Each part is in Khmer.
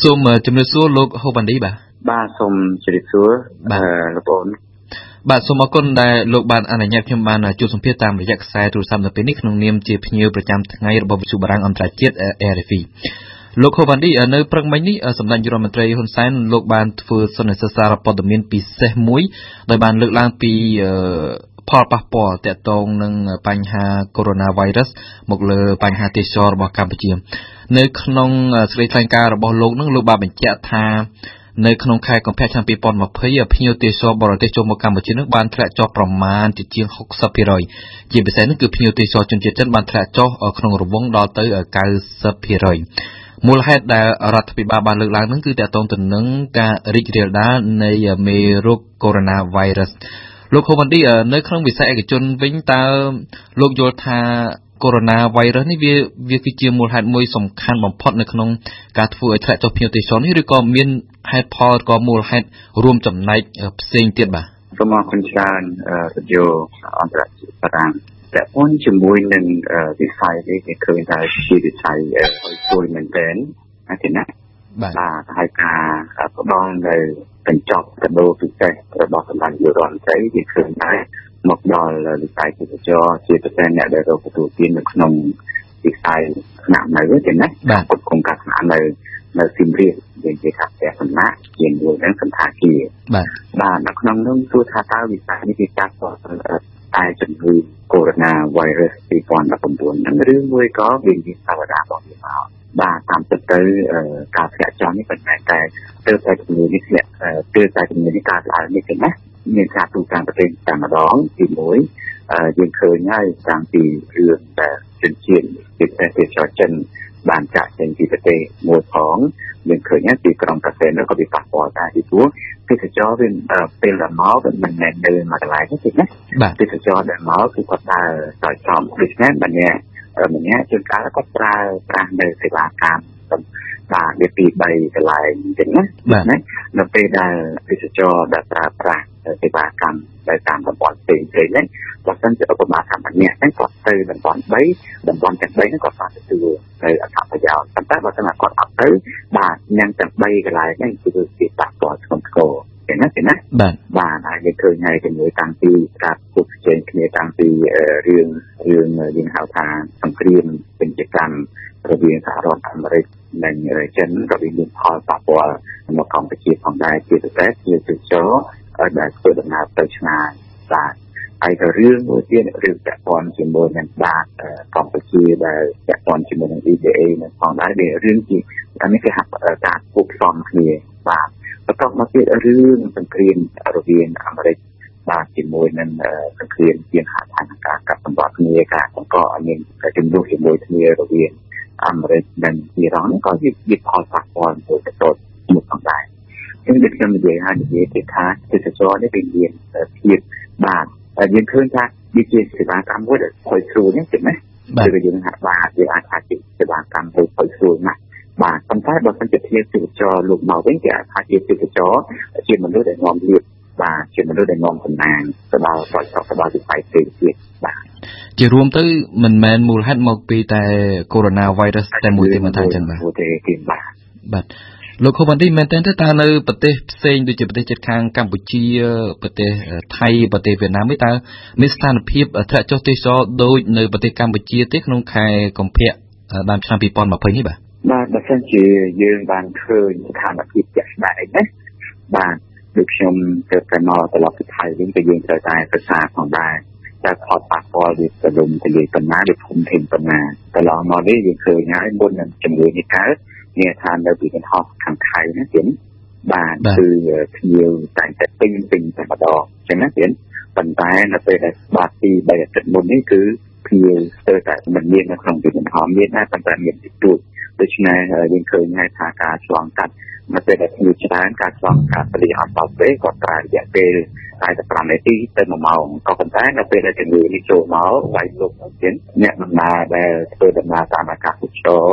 សូមជំរាបសួរលោកហូបានឌីបាទបាទសូមជម្រាបសួរបាទលោកបងបាទសូមអរគុណដែលលោកបានអនុញ្ញាតខ្ញុំបានជួបសម្ភាសតាមរយៈខ្សែទូរស័ព្ទនៅពេលនេះក្នុងនាមជាភ្ញៀវប្រចាំថ្ងៃរបស់វិទ្យុបារាំងអន្តរជាតិ RFI លោកខូវ៉ាន់ឌីនៅព្រឹកមិញនេះសម្ដេចរដ្ឋមន្ត្រីហ៊ុនសែនលោកបានធ្វើសន្និសីទសារព័ត៌មានពិសេសមួយដោយបានលើកឡើងពីផលប៉ះពាល់ទាក់ទងនឹងបញ្ហា Coronavirus មកលើបញ្ហាទេសចររបស់កម្ពុជា នៅក្នុងសេចក្តីថ្លែងការណ៍របស់លោកនឹងលោកបានបញ្ជាក់ថានៅក្នុងខែកុម្ភៈឆ្នាំ2020ភ្ញៀវទេសចរបរទេសចូលមកកម្ពុជានឹងបានធ្លាក់ចុះប្រមាណជាជាង60%ជាពិសេសនោះគឺភ្ញៀវទេសចរជនជាតិចិនបានធ្លាក់ចុះក្នុងរង្វង់ដល់ទៅ90%មូលហេតុដែលរដ្ឋាភិបាលបានលើកឡើងនឹងគឺតកតងទៅនឹងការរីករាលដាលនៃមេរោគ Coronavirus លោកហូវ៉ាន់ឌីនៅក្នុងវិស័យឯកជនវិញតើលោកយល់ថា កូវីដ -19 នេះវាវាគឺជាមូលហេតុមួយសំខាន់បំផុតនៅក្នុងការធ្វើឲ្យធ្លាក់ចុះភ្ញៀវទេសចរនេះឬក៏មានហេតុផលក៏មូលហេតុរួមចំណែកផ្សេងទៀតបាទសូមអរគុណច្រើនរយោអន្តរជាតិបារាំងតែប៉ុនជាមួយនឹងវិស័យនេះគេឃើញថាជាវិស័យឲ្យស្រួលមែនទែនណាទេណាបាទហើយការផ្ដល់នៅកញ្ចប់កដោពិសេសរបស់សម្ដេចយុរដ្ឋមន្ត្រីវាឃើញដែរ មកដល់វិស័យទេសចរជាពិសេសអ្នកដែលរកទទួលទាននៅក្នុងវិស័យស្នាក់នៅទេណាបាទគុតគង់ការស្នាក់នៅនៅស៊ីមរៀបយើងនិយាយថាផ្ទះសំណាក់ជាមួយនឹងសន្តាគារបាទបាទនៅក្នុងនោះទោះថាតើវិស័យនេះវាចាស់ក៏តែជំងឺ Corona virus 2019ហ្នឹងឬមួយក៏វាមានសាវតារបស់វាមកបាទតាមពិតទៅការធ្លាក់ចុះនេះមិនមែនតែទើបតែជំងឺនេះធ្លាក់ទើបតែជំងឺនេះកើតឡើងនេះទេណា មានការទូតាមប្រទេសតែម្ដងទី1យើងឃើញហើយតាំងពីរឿងដែលជនជាតិពីប្រទេសចចិនបានចាក់ចេញពីប្រទេសមួយផងយើងឃើញហើយពីក្រុងកាសែនក៏វាប៉ះពាល់ដែរពីព្រោះទេសចរវាពេលដែលមកវាមិនមែននៅមួយកន្លែងទេណាទេសចរដែលមកគឺគាត់ដើរដោយចំដូច្នេះម្នាក់ម្នាក់ជួនកាលគាត់ប្រើប្រាស់នៅសេវាកម្មបា ទវាពី3កន្លែងអញ្ចឹងណាណានៅពេលដែលទេសចរដែលប្រើប្រាស់សេវាកម្មដែលតាមតំបន់ផ្សេងផ្សេងហ្នឹងបើសិនជាឧបមាថាម្នាក់ហ្នឹងគាត់ទៅតំបន់3តំបន់ទាំង3ហ្នឹងគាត់បានទទួលទៅអត្ថប្រយោជន៍ប៉ុន្តែបើសិនជាគាត់អត់ទៅបាទញ៉ាំទាំង3កន្លែងហ្នឹងគឺជាប៉ះពាល់ធ្ងន់ធ្ងរទេណាទេណាបាទបាទហើយយើងឃើញហើយជាមួយតាំងពីការពុះជែងគ្នាតាំងពីរឿងរឿងយើងហៅថាសង្គ្រាមពាណិជ្ជកម្ម រវាងសហរដ្ឋអាមេរិកនិងចិនក៏វាមានផលប៉ះពាល់មកកម្ពុជាផងដែរជាពិសេសជាទេសចរដែលធ្វើដំណើរទៅឆ្ងាយបាទហើយក៏រឿងមួយទៀតរឿងពាក់ព័ន្ធជាមួយនឹងបាតកម្ពុជាដែលពាក់ព័ន្ធជាមួយនឹង EDA នឹងផងដែរវារឿងជាអានេះគេហៅការគប់ផ្សំគ្នាបាទបន្ទាប់មកទៀតរឿងសង្គ្រាមរវាងអាមេរិកបាទជាមួយនឹងសង្គ្រាមជាហត្ថានការកាត់សម្បត្តិគ្នាការបង្កឲ្យមានជំនួសជាមួយគ្នារវាង អាមេរិកនិងអ៊ីរ៉ង់ក៏ជាវិផលប៉ះពាល់មួយទៅទៅមួយផងដែរខ្ញុំនិយាយខ្ញុំនិយាយហើយនិយាយពីថាទេសចរនេះវាមានភាពបាទយើងឃើញថាវាជាសេវាកម្មមួយដែលខុសស្រួលណាស់ណាគឺយើងហាក់បាទយើងអាចថាជាសេវាកម្មមួយខុសស្រួលណាស់បាទប៉ុន្តែបើសិនជាធៀបទេសចរលោកមកវិញគេអាចថាជាទេសចរជាមនុស្សដែលនាំលៀបបាទជាមនុស្សដែលនាំសំណាងទៅដល់បរិយាកាសទៅដល់វិស័យផ្សេងទៀតបាទ ជារួមទៅមិនមែនមូលហេតុមកពីតែ Coronavirus តែមួយទេមិនថាអញ្ចឹងបាទទេទេបាទបាទលោកខូវ៉ាន់ឌីមែនតើតើនៅប្រទេសផ្សេងដូចជាប្រទេសជិតខាងកម្ពុជាប្រទេសថៃប្រទេសវៀតណាមនេះតើមានស្ថានភាពធ្លាក់ចុះទេសចរដូចនៅប្រទេសកម្ពុជាទេក្នុងខែកុម្ភៈដើមឆ្នាំ2020នេះបាទបាទបើសិនជាយើងបានឃើញស្ថានភាពជាក់ស្ដែងណាបាទដូចខ្ញុំទៅតែមកត្រឡប់ទៅថៃវិញក៏យើងត្រូវតែសិក្សាផងដែរ តែផលប៉ះពាល់វាទៅលំទៅលើប៉ុណ្ណាវាធំធេងប៉ុណ្ណាកន្លងមកនេះយើងឃើញហើយមុននឹងជំងឺនេះកើតមានថានៅពីកំហុសខាងថៃណាទៀតបាទគឺភ្ញៀវតែតែពេញពេញតែម្ដងអញ្ចឹងណាទៀតប៉ុន្តែនៅពេលដែលបាត់ពី3អាទិត្យមុននេះគឺភ្ញៀវស្ទើរតែមិនមាននៅក្នុងពីកំហុសមានដែរប៉ុន្តែមានតិចតួចដូច្នេះយើងឃើញហើយថាការឆ្លងកាត់នៅពេលដែលភ្ញៀវច្រើនការឆ្លងកាត់ពលិអត់ដល់ពេលក៏ប្រើរយៈពេល 45នាទីទៅ1ម៉ោងក៏ប៉ុន្តែនៅពេលដែលជំងឺនេះចូលមកវាយលោកទៀតអ្នកដំណើរដែលធ្វើដំណើរតាមអាកាសចរ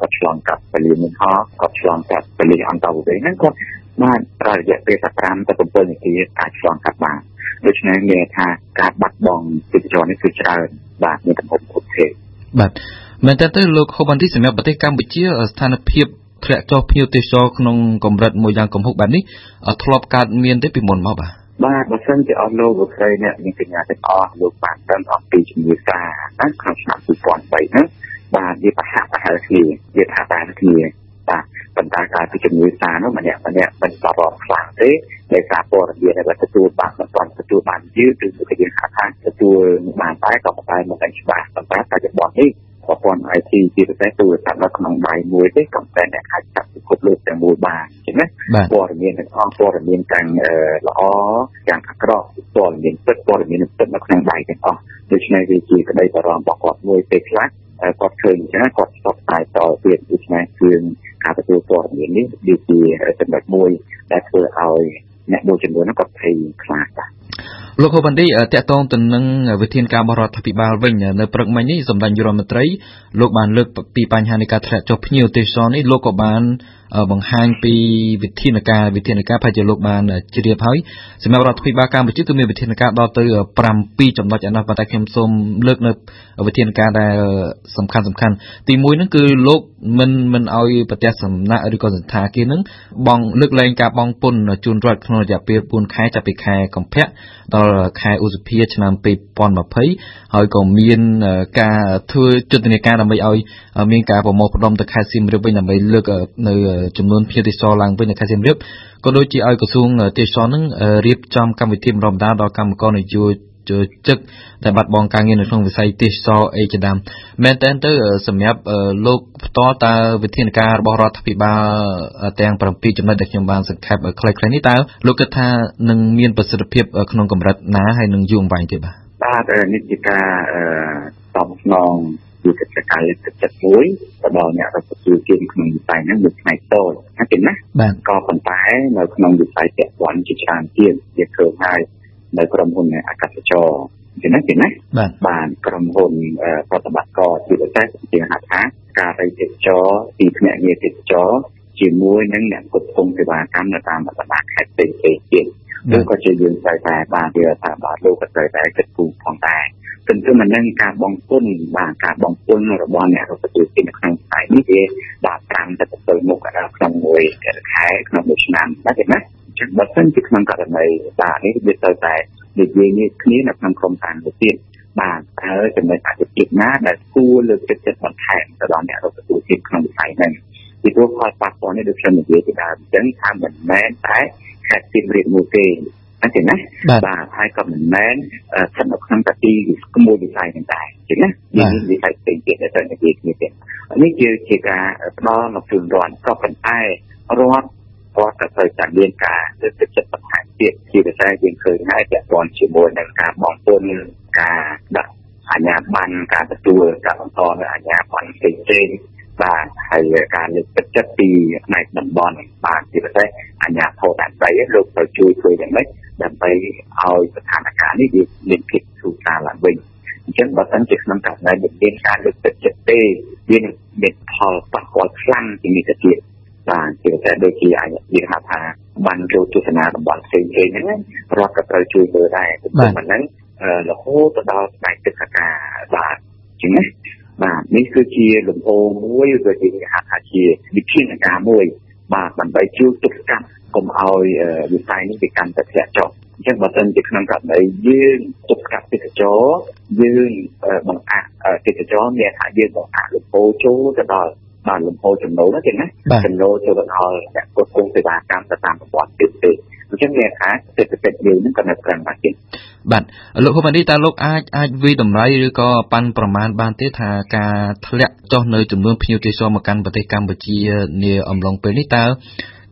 គាត់ឆ្លងកាត់ពលិមិនហោគាត់ឆ្លងកាត់ពលិអន្តរប្រទេសហ្នឹងគាត់បានប្រើរយៈពេល15ទៅ7នាទីអាចឆ្លងកាត់បានដូច្នេះមានថាការបាត់បង់ទេសចរនេះគឺច្រើនបាទមានទំហំគ្រប់ទេបាទមែនតើទៅលោកហូបានទីសម្រាប់ប្រទេសកម្ពុជាស្ថានភាពធ្លាក់ចុះភ្ញៀវទេសចរក្នុងកម្រិតមួយយ៉ាងគំហុកបែបនេះធ្លាប់កើតមានទេពីមុនមកបាទ បាទបើសិនជាអស់លោកលោកស្រីអ្នកនាងកញ្ញាទាំងអស់លោកបានដឹងអំពីជំងឺសាណាក្នុងឆ្នាំ2003ហ្នឹងបាទវាប្រហាក់ប្រហែលគ្នាវាថាបានគ្នាបាទប៉ុន្តែការពីជំងឺសានោះម្នាក់ម្នាក់មិនបរំខ្លាំងទេដោយសារព័ត៌មានដែលទទួលបានមិនទាន់ទទួលបានយឺតឬក៏យើងហៅថាទទួលបានតែក៏តែមិនដឹងច្បាស់ប៉ុន្តែបច្ចុប្បន្ននេះ ប្រព័ន្ធ IT ជាពិសេសទូរស័ព្ទនៅក្នុងដៃមួយទេក៏តែអ្នកអាចចាប់ពិភពលោកទាំងមូលបានអញ្ចឹងណាព័ត៌មានទាំងអស់ព័ត៌មានទាំងល្អទាំងអាក្រក់ព័ត៌មានពិតព័ត៌មានពិតនៅក្នុងដៃទាំងអស់ដូច្នេះវាជាក្តីបារម្ភរបស់គាត់មួយពេលខ្លះគាត់ឃើញអញ្ចឹងគាត់ស្បផ្សាយតទៀតដូច្នេះគឺការទទួលព័ត៌មាននេះវាជាចំណុចមួយដែលធ្វើឲ្យអ្នកមួយចំនួនគាត់ភ័យខ្លាចបាទលោកហូបានឌីតកតងទៅនឹងវិធានការបរដ្ឋាភិបាលវិញនៅព្រឹកមិញនេះសម្ដេចយុរដ្ឋមន្ត្រីលោកបានលើកពីបញ្ហានៃការធ្លាក់ចុះភ្ញៀវទេសចរនេះលោកក៏បានបង្ហាញពីវិធានការវិធានការប្រហែលជាលោកបានជ្រាបហើយសម្រាប់រដ្ឋាភិបាលកម្ពុជាគឺមានវិធានការដល់ទៅ7ចំណុចឯណោះប៉ុន្តែខ្ញុំសូមលើកនៅវិធានការដែលសំខាន់សំខាន់ទី1ហ្នឹងគឺលោកមិនមិនឲ្យប្រទេសសំណាក់ឬក៏សន្តាគារហ្នឹងបងលើកលែងការបងពុនជូនរដ្ឋក្នុងរយៈពេល4ខែចាប់ពីខែកុម្ភៈដល់ខែឧសភាឆ្នាំ2020ហើយក៏មានការធ្វើយុទ្ធនាការដើម្បីឲ្យមានការប្រមូលផ្ដុំទៅខេត្តសៀមរាបវិញដើម្បីលើកនៅចំនួនភ្ញៀវទេសចរឡើងវិញនៅខេត្តសៀមរាបក៏ដូចជាឲ្យក្រសួងទេសចរនឹងរៀបចំកម្មវិធីបណ្ដុំបណ្ដាលដល់កម្មករនយោ ជជឹកដែលបាត់បង់ការងារនៅក្នុងវិស័យទេសចរអីជាដើមមែនតើទៅសម្រាប់លោកផ្ទាល់តើវិធានការរបស់រដ្ឋាភិបាលទាំង7ចំណុចដែលខ្ញុំបានសង្ខេបខ្លីៗនេះតើលោកគិតថានឹងមានប្រសិទ្ធភាពក្នុងកម្រិតណាហើយនឹងយូរអង្វែងទេបាទបាទនេះជាការតបស្នងជាកិច្ចការលើកទឹកចិត្តមួយទៅដល់អ្នករដ្ឋាភិបាលជាក្នុងវិស័យហ្នឹងមួយផ្នែកតូចណាទេណាក៏ប៉ុន្តែនៅក្នុងវិស័យពាក់ព័ន្ធជាច្រើនទៀតវាឃើញហើយ នៅក្រុមហ៊ុនអាកាសចរជាណាជាណាបានក្រុមហ៊ុនប្រតិបត្តិការជាពិសេសជាហៅថាការទៅទេសចរពីភ្នាក់ងារទេសចរជាមួយនឹងអ្នកគ្រប់គ្រងសេវាកម្មនៅតាមបណ្ដាខេត្តផ្សេងៗទៀតឬក៏ជាយើងត្រូវតែបានវាថាបាទលោកក៏ត្រូវតែគិតគូរផងដែរទន្ទឹមនឹងការបងពុនបាទការបងពុនរបស់អ្នករដ្ឋទូតនៅក្នុងផ្នែកនេះវាដាក់5ទៅ7មុខក្នុងមួយខែក្នុងមួយឆ្នាំណាទេណា ចឹងបើសិនជាក្នុងករណីបាទនេះវាទៅតែនិយាយនេះគ្នានៅក្នុងក្រុមការទៅទៀតបាទតើចំណុចអតិថិណាដែលគួរលើកទឹកចិត្តបន្ថែមទៅដល់អ្នករដ្ឋទូតក្នុងវិស័យហ្នឹងពីព្រោះផលប៉ះពាល់នេះដូចខ្ញុំនិយាយពីដើមអញ្ចឹងថាមិនមែនតែខេត្តសៀមរាបមួយទេអញ្ចឹងណាបាទហើយក៏មិនមែនស្ថិតនៅក្នុងតាទីក្មួយវិស័យហ្នឹងដែរអញ្ចឹងណាមានវិស័យផ្សេងទៀតដែលត្រូវនិយាយគ្នាទៀតនេះជាជាការផ្ដល់នូវជូនរដ្ឋក៏ប៉ុន្តែរដ្ឋ គាត់ក៏ត្រូវតែមានការលើកទឹកចិត្តបន្ថែមទៀតជាពិសេសយើងឃើញហើយពាក់ព័ន្ធជាមួយនឹងការបងពុនការដាក់អាជ្ញាប័ណ្ណការទទួលការបន្តនៅអាជ្ញាប័ណ្ណផ្សេងៗបាទហើយការលើកទឹកចិត្តពីផ្នែកតំបន់បាទជាពិសេសអាជ្ញាធរដាក់ស្ដីលោកត្រូវជួយធ្វើយ៉ាងម៉េចដើម្បីឲ្យស្ថានភាពនេះវាមានភាពធូរស្រាលឡើងវិញអញ្ចឹងបើសិនជាក្នុងករណីមានការលើកទឹកចិត្តទេវានឹងមានផលប៉ះពាល់ខ្លាំងជាងនេះទៅទៀតបាទជាពិ សេសដូចជាអាចនិយាយថាបានចូលទស្សនាតំបន់ផ្សេងៗហ្នឹងរដ្ឋក៏ត្រូវជួយមើលដែរព្រោះហ្នឹងរហូតទៅដល់ផ្នែកទឹកសាបាទជាងណាបាទនេះគឺជាលំហមួយឬក៏ជាហៅថាជាវិធានការមួយ បាទដើម្បីជួយទប់ស្កាត់កុំឲ្យវិស័យនេះវាកាន់តែធ្លាក់ចុះអញ្ចឹងបើសិនជាក្នុងករណីយើងទប់ស្កាត់ទេសចរយើងបង្អាក់ទេសចរមានថាយើងបង្អាក់លំហចូលទៅដល់ បានលំហចំណូលណាចឹងណាចំណូលចូលទៅដល់អ្នកគ្រប់គ្រងសេវាកម្មទៅតាមប្រព័ន្ធទៀតទេអញ្ចឹងមានថាសេដ្ឋកិច្ចយើងនឹងក៏នៅក្រឹមបាទទៀតបាទលោកហ៊ុនម៉ាណីតើលោកអាចអាចវិតម្លៃឬក៏ប៉ាន់ប្រមាណបានទេថាការធ្លាក់ចុះនៅចំនួនភ្ញៀវទេសចរមកកាន់ប្រទេសកម្ពុជានាអំឡុងពេលនេះតើ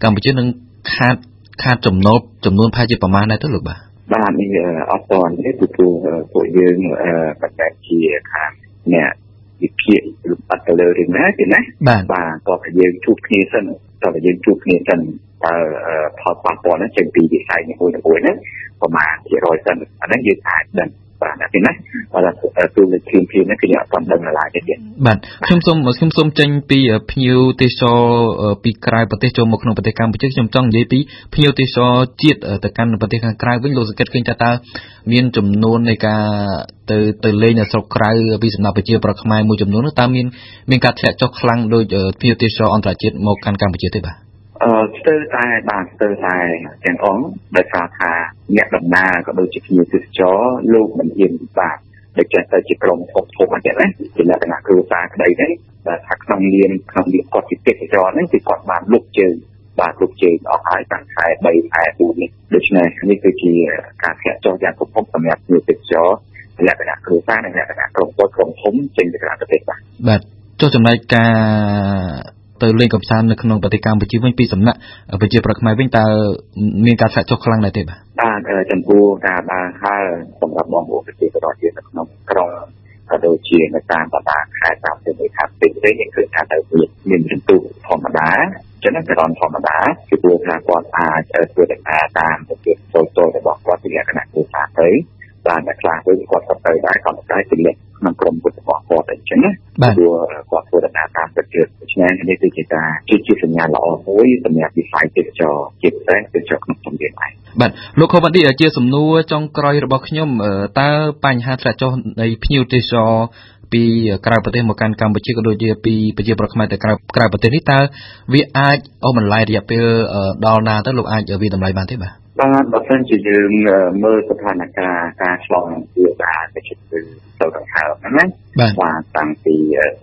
កម្ពុជានឹងខាតខាតចំណូលចំនួនប្រហែលជាប្រមាណដែរទៅលោកបាទបាទនេះអត់តនេះគឺពួកយើងបច្ចេកជាខាងអ្នក វិភាគលំអិតទៅលើរឿងណាទេណាបាទបាទក៏យើងជួបគ្នាសិនតើយើងជួបគ្នាសិនតើផលប៉ះពាល់ហ្នឹងចេញពីវិស័យនេះមួយមួយហ្នឹងប្រមាណជា100សិនអាហ្នឹងយើងអាចដឹង បាទណាទេណាបាទទូលេខភៀងភៀងនេះគឺយើងអត់ដឹងឡើយទេទៀតបាទខ្ញុំសូមខ្ញុំសូមចេញពីភ្ញៀវទេសចរពីក្រៅប្រទេសចូលមកក្នុងប្រទេសកម្ពុជាខ្ញុំចង់និយាយពីភ្ញៀវទេសចរជាតិទៅកាន់ប្រទេសខាងក្រៅវិញលោកសង្កេតឃើញថាតើមានចំនួននៃការទៅទៅលេងនៅស្រុកក្រៅពីសំណាក់ប្រជាប្រដ្ឋខ្មែរមួយចំនួននោះតើមានមានការធ្លាក់ចុះខ្លាំងដោយភ្ញៀវទេសចរអន្តរជាតិមកកាន់កម្ពុជាទេបាទ អឺស្ទើរតែបាទស្ទើរតែទាំងអង្គដោយសារថាអ្នកដំណើរក៏ដូចជាភ្ញៀវទេសចរលោកមិនហ៊ានពិបាកដូចចេះទៅជាក្រុមធំធំអញ្ចឹងណាជាលក្ខណៈគ្រួសារក្តីហ្នឹងតែថាក្នុងនាមក្នុងនាមគាត់ជាទេសចរហ្នឹងគឺគាត់បានលុបជើងបាទលុបជើងអស់ហើយតាំងខែ3ខែ4នេះដូច្នេះនេះគឺជាការធ្លាក់ចុះយ៉ាងគំហុកសម្រាប់ភ្ញៀវទេសចរលក្ខណៈគ្រួសារនិងលក្ខណៈក្រុមពលក្រុមធំចេញទៅក្រៅប្រទេសបាទបាទចុះចំណែកការ ទៅលេងកម្សាន្តនៅក្នុងប្រទេសកម្ពុជាវិញពីសំណាក់ប្រជាប្រដ្ឋខ្មែរវិញតើមានការសាក់ចុះខ្លាំងដែរទេបាទបាទចំពោះការដើរហើរសម្រាប់បងប្អូនប្រជាពលរដ្ឋយើងនៅក្នុងក្រុងក៏ដូចជានៅតាមបណ្ដាខេត្តតាមទីខាងពេញវិញយើងឃើញថាទៅមានពិន្ទុធម្មតាចឹងចរន្តធម្មតាគឺព្រោះថាគាត់អាចធ្វើដំណើរតាមទៅជាចូលចូលរបស់គាត់ជាលក្ខណៈគ្រួសារទៅបានតែខ្លះវិញគាត់ក៏ទៅដែរគាត់តែទម្លាក់ ក្នុងក្រុមពុទ្ធរបស់គាត់អញ្ចឹងណាព្រោះគាត់ធ្វើដំណើរតាមប្រទេសដូច្នេះនេះគឺជាការជាសញ្ញាល្អមួយសម្រាប់វិស័យទេសចរជាពិសេសទេសចរក្នុងជំនាញឯងបាទលោកខូវ៉ាឌីជាសំណួរចុងក្រោយរបស់ខ្ញុំតើបញ្ហាធ្លាក់ចុះនៃភ្ញៀវទេសចរពីក្រៅប្រទេសមកកាន់កម្ពុជាក៏ដូចជាពីប្រជាប្រដ្ឋខ្មែរទៅក្រៅក្រៅប្រទេសនេះតើវាអាចអូសបន្លាយរយៈពេលដល់ណាទៅលោកអាចវាតម្លៃបានទេបាទ បាទបើសិនជាយើងមើលស្ថានភាពការឆ្លងជាការទៅជិតទៅទៅដង្ហើមហ្នឹងណាបាទតាំងពី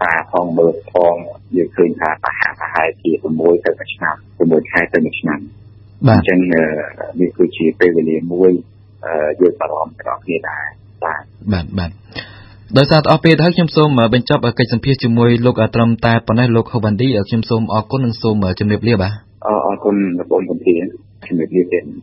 តាផងមើលផងយើងឃើញថាប្រហែលប្រហែលជា6ទៅមួយឆ្នាំ6ខែទៅមួយឆ្នាំបាទអញ្ចឹងនេះគឺជាពេលវេលាមួយយើងបារម្ភទាំងគ្នាដែរបាទបាទបាទដោយសារអស់ពេលហើយខ្ញុំសូមបញ្ចប់កិច្ចសម្ភាសជាមួយលោកត្រឹមតែប៉ុណ្ណេះលោកហូវ៉ាន់ឌីខ្ញុំសូមអរគុណនិងសូមជម្រាបលាបាទអរគុណបងប្អូនជំរាបលាទៀត